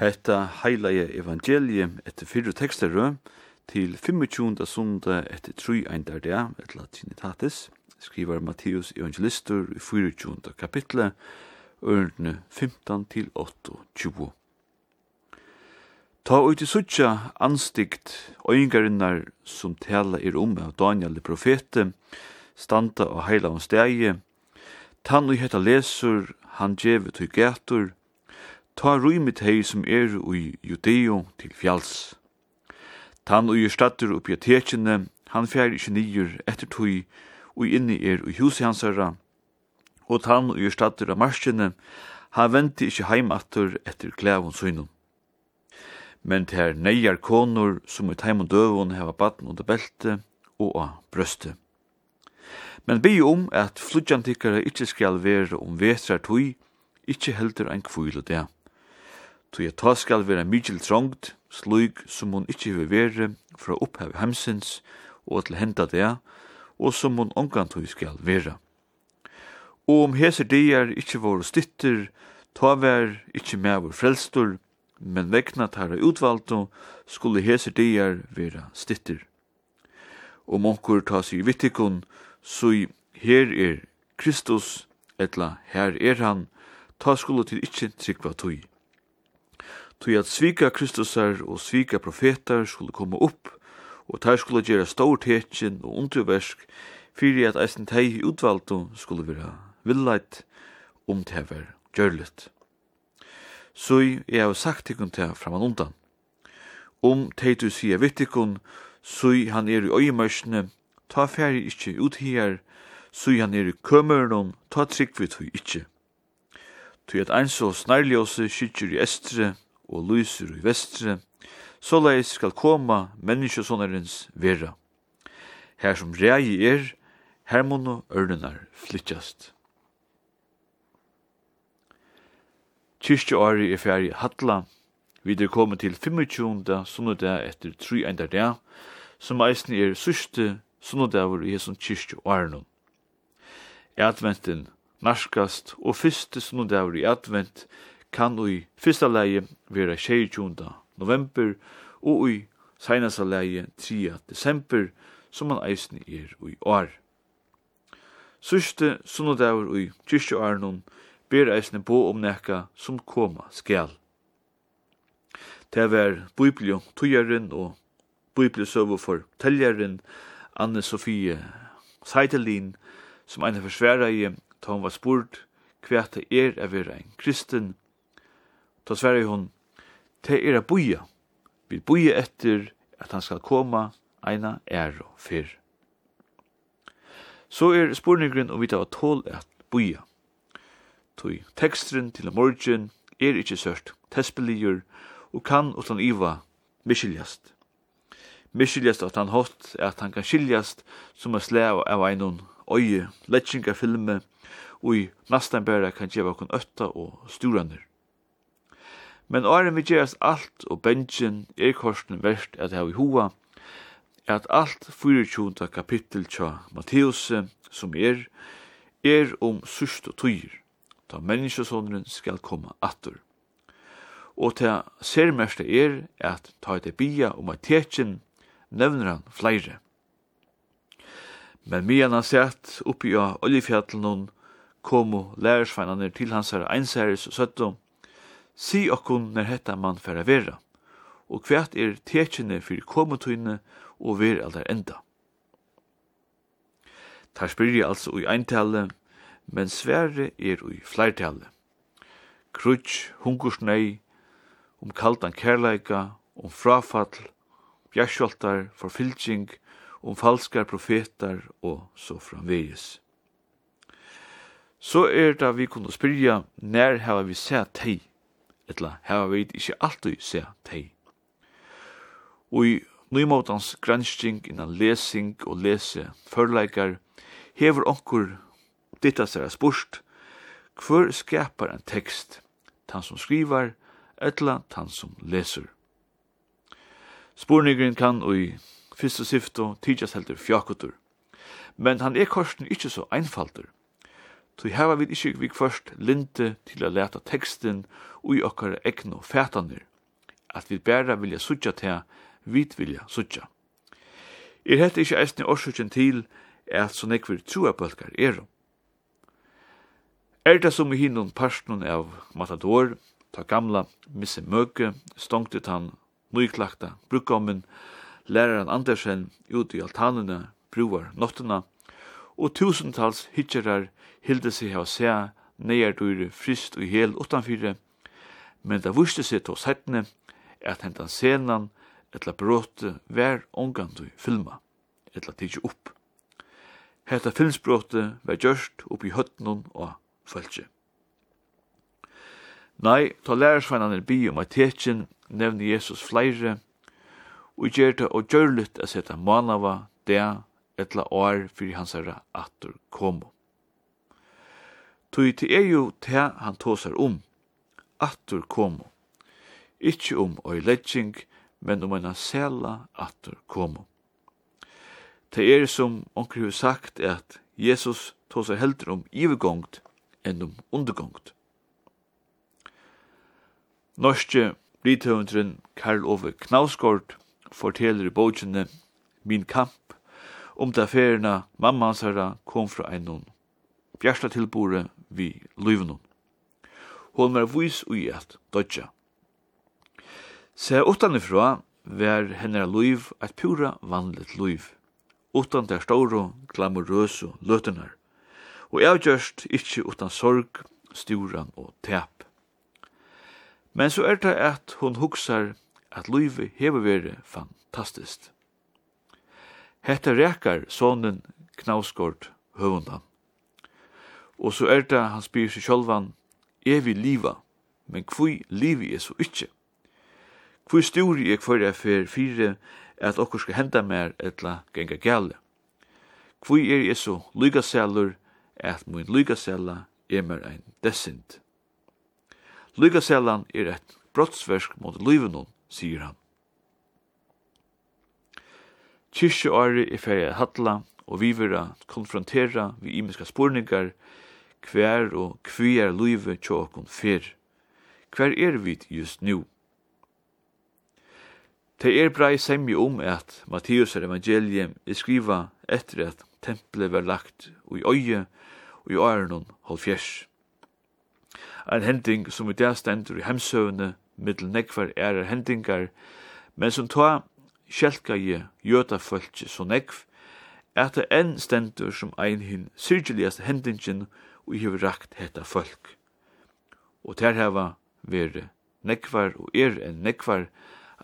Hetta heilige evangeliet etter fyrre teksterø til 25. sundag etter tru eindar dea, et latinitatis, skriver Matteus evangelistur i 24. kapitlet, ørne 15 til 8, 20. Ta ut i suttja anstikt øyngarinnar som tala er om av Daniel i profete, standa og heila om stegi, tann og heta lesur, han djevet og gætur, ta rymit hei som er ui judeo til fjals. Tan ui er statter oppi tekjene, han fjær ikkje nyer etter tui, ui inni er ui husi hansara, og tan ui er statter av marskene, han venti ikkje heimatter etter klævun søynum. Men ter neiar konur som i teim og døvun heva baden under belte og av brøste. Men bi om at fludjantikkara ikkje skal være om vetrar tui, ikkje heldur ein kvile det. Tog jeg ta skal være mykjel trångt, slug som hun ikkje vil være fra opphav hemsins og til henda det, og som hun omgantog skal være. Og om hese dier ikkje våre stytter, ta vær ikkje med vår frelstor, men vekna tæra utvalgto skulle hese dier vera stytter. Om onkur ta sig vittikon, så her er Kristus, etla her er han, ta skulle til ikkje trikva tøy tog at svika Kristusar og svika profetar skulle komme opp, og der skulle gjere stor tekin og underversk, fyrir at eisen tei utvalgte skulle være villeit om tever gjørlet. Så jeg har sagt tikkun til framan undan. Om tei du sier vittikun, så han er i øyemørsne, ta færi ikkje ut her, så han er i kømørnum, ta trygg vi tog ikkje. Tui at ein og snarljose skytjer i estre, og lyser i vestre, så leis skal koma menneskesånarens vera. Her som rei er, her må no ørnenar flyttjast. Kyrkjeåret er ferdig Hatla, vi er kommet til 25. sunnodag etter 3 enda dag, som eisen er syste sunnodag i hesson kyrkjeåren. Adventen narskast, og fyrste sunnodag i advent kan ui fyrsta leie vera 22. november og ui seinasta leie 3. desember som man eisne er ui år. Sørste sunnodagur kyrkje arnon ber eisne bo om nekka som koma skal. Det var biblion tujaren og bibliosøver for teljaren Anne-Sofie Seidelin som eina forsværa i ta hon var spurt hva er å være en kristen Da sverre hun, det er a boia. Vi boia etter at han skal koma eina er og fyr. Så er spurningren om vi tar tål at boia. Tøy tekstren til morgen er ikkje sørt tespeligur og kan utan iva miskiljast. Miskiljast at han hatt at han kan skiljast som a slev av einon øye, letsinga filme, og i nastan bæra kan djeva kun ötta og sturanir. Men åren vi gjerast alt og bensjen er korsen verst at hava i hoa, at alt 24. kapittel tja Matteus som er, er om sust og tøyr, ta menneskesåndren skal komme atur. Og ta sermeste er at ta et bia om at tekin nevner han flere. Men mian han sett oppi av oljefjallen komo lærersveinane til hans her einseres og søttom, Si okkun når hetta man færa vera, og kvært er tekjene fyrir komutøyne og ver aldar enda. Tar spyrir altså ui eintale, men svære er ui flertale. Krutsch, hungursnei, om kaldan kærleika, om frafall, bjærsjoltar, forfylging, om falskar profetar og så framvegis. Så er det vi kunne spyrja, nær hava vi sett hei etla hava vit ikkje alltid se tei. Og i nymotans gransking inna lesing og lese førleikar hever onkur ditta seg spurst hver skapar en tekst, tan som skrivar etla tan som leser. Spurningren kan ui fyrst og syfto tidsas heldur fjakotur, men han er korsen ikkje så einfaldur. Tui hava vi ikkje vi først linte til å leta teksten ui okkar egnu fætanir, at vi bæra vilja sutja til vit vilja sutja. Er hette ikkje eisne årsutjen til at så nekvir truabølgar er. Er det som i hinnon parstnon av Matador, ta gamla, misse møke, stongtet han, nyklakta, brukkommen, læreren Andersen, ut i altanene, bruvar, nottena, og tusentals hitjerar hilde seg hava seg neiertøyre frist og hel utanfyre, men det vurste seg til settene at hentan senan etla bråte vær ongandu filma, etla tidsi opp. Hetta filmsbråte var gjørst opp i høttnun og fölkje. Nei, ta lærersveinan er bi om at tetsin nevni Jesus flere, og gjør det og gjør lytt at seta manava, dea, etla år fyrir hans herra atur komo. Tui til er jo te han tåsar om, atur komo. Ikki om oi legging, men om eina sela atur komo. Te er som onker hef sagt at Jesus tåsar heldur om ivegongt enn om undergongt. Norske rithøvendren Karl Ove Knausgård forteller i bogene Min kamp om det ferina mamma hans herra kom fra einon. Bjersta tilbore vi løyvenon. Hon var vis ui at dodja. Se utanifra var hennar luiv at pura vanligt luiv. Utan der stauro glamorøse løtenar. Og avgjørst ikkje utan sorg, sturan og tep. Men så er det at hon hugsar at luivet hever vere fantastiskt. Hetta rekar sonen knausgård høvundan. Og så er det han spyr seg sjølvan, er vi liva, men kvui livi er så ikkje. Kvui sturi er kvore er fyrir fyrir at okkur skal henda mer etla genga gale. Kvui er jeg så lygaselur at mun lygasella er mer ein desint. Lygasellan er et brottsversk mot lyvenon, sier han. Kyrkjeåret er ferdig at hatla, og vi vil konfrontera vi imiska spurningar, hver og hver luive tjå okon fyr. Hver er vi just nu? Det er brei semje om at Matteus er evangeliet er skriva etter at tempelet var lagt i øye og i årenon fjers. En hending som i dag stendur i hemsøvne middel nekvar er hendingar, men som ta skjelka je jöta fölkje så nekv, at det enn stendur som ein hin syrgeligast hendingen og hefur rakt hetta folk. Og ter heva vere nekvar og er enn nekvar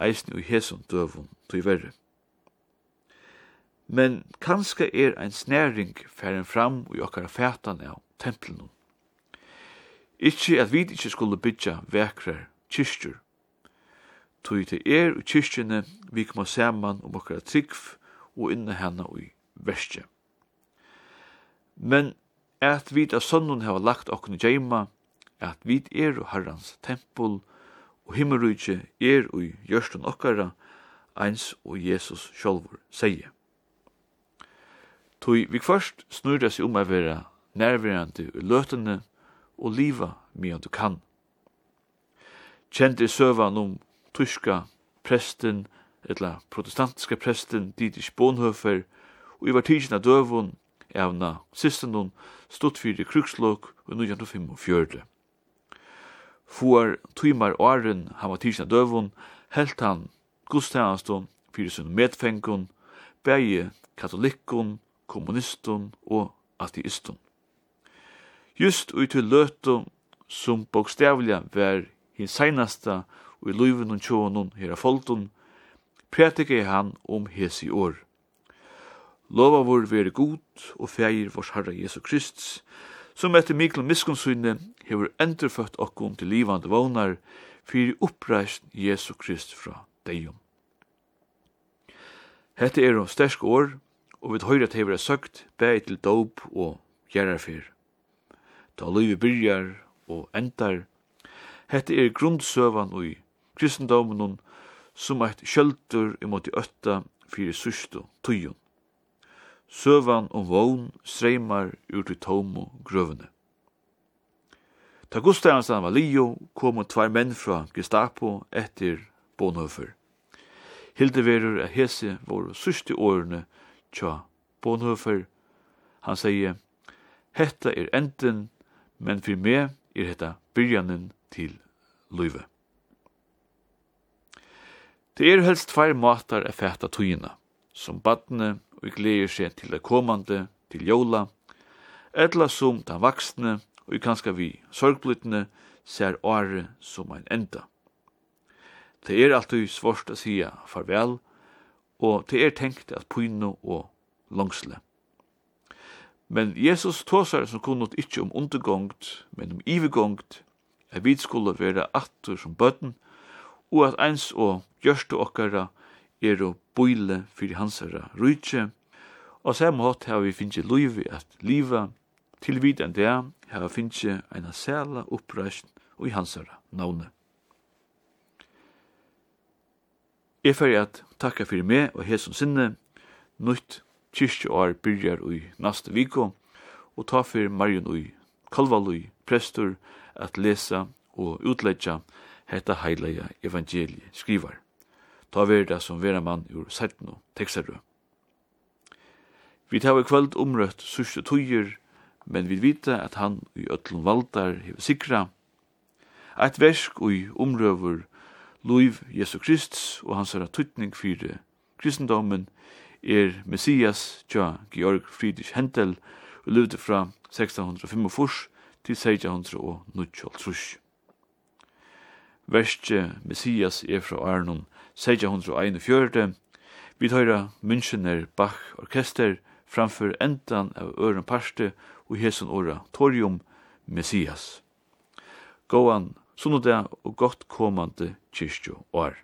eisni og hesum døvun tui verre. Men kanska er ein snæring færen fram og okkara fætan av templenum. Ikki at vi ikkje skulle bytja vekrar kyrkjur tog til er og kyrkjene vi kommer saman om okkara trygg og inna henne i verste. Men at vi av sønnen har lagt okken i djeima, at vi er og herrans tempel, og himmelrydje er og gjørsten okkara, eins og Jesus sjolvor sier. Tog vi først snurra seg om å være nærværende i løtene og liva medan du kan. Kjent i søvan om tyska presten, etla protestantiska presten Dietrich Bonhoeffer, og i var tidsin av døvun, evna sistenun, stått fyrir krukslok og 1945. Fuar tuimar åren han var tidsin av døvun, helt han gudstjenestun fyrir sin medfengun, bægi katolikkun, kommunistun og ateistun. Just ui til løtu som bokstavlega var hins seinasta og i luven og tjånen her av folten, prætike han om hesi år. Lova vår vere god og feir vårs Herre Jesu Krist, som etter mikkel miskunnsyne hever endurfødt okkom til livande vånar, fyrir oppreist Jesu Krist fra deion. Hette er om stersk år, og vi høyre at hever er søkt bæg til dåp og gjerrarfer. Ta livet byrjar og endar. Hette er grundsøvan og i kristendomen som eit kjöldur imot i ötta fyrir sustu tujun. Søvan om vogn streymar ut i tomu grøvene. Ta Gustavsson var lio, kom tvær menn fra Gestapo etter Bonhoeffer. Hilde verur at hese våre sørste årene tja Bonhoeffer. Han sier, hetta er enden, men for meg er hetta byrjanen til løyve. Det er helst tvær måtar at fæta tøyina, som badne og gleder seg til det komande, til jola, etla som den vaksne og kanska vi sorgblitne ser åre som ein enda. Det er alltid svårt å sia farvel, og det er tenkt at pyno og langsle. Men Jesus tåsar som kunnot ikkje om undergångt, men om ivegångt, er vi skulle være atter som bøtten, og at eins og gjørste okkara er å bøyle fyrir hansara rujtje, og samme hatt har vi finnje luivi at liva, til vidan det har vi finnje eina sæla oppreist og i hansara navne. Jeg fyrir at takka fyrir meg og hesum sinne, nytt kyrkjeår byrjar ui nasta viko, og ta fyrir Marion ui, Kalvalui, prestur, at lesa og utleggja hetta heilaja evangelie skrivar. Ta verda som vera mann ur sættno, tekstarru. Vi tar i kvöld omrøtt sørste tøyer, men vi vita at han i ötlun valdar hever sikra. Eit versk ui omrøver luiv Jesu Krist og hans er tøytning fyrir kristendommen er Messias tja Georg Friedrich Hentel og levde fra 1645 til 1690 verste Messias er fra Arnon, 1641, vi tøyra Münchener Bach Orkester framfor endan av øren parste og hesun åra Torium Messias. Gåan, sunnodag og godt komande kyrstjo år.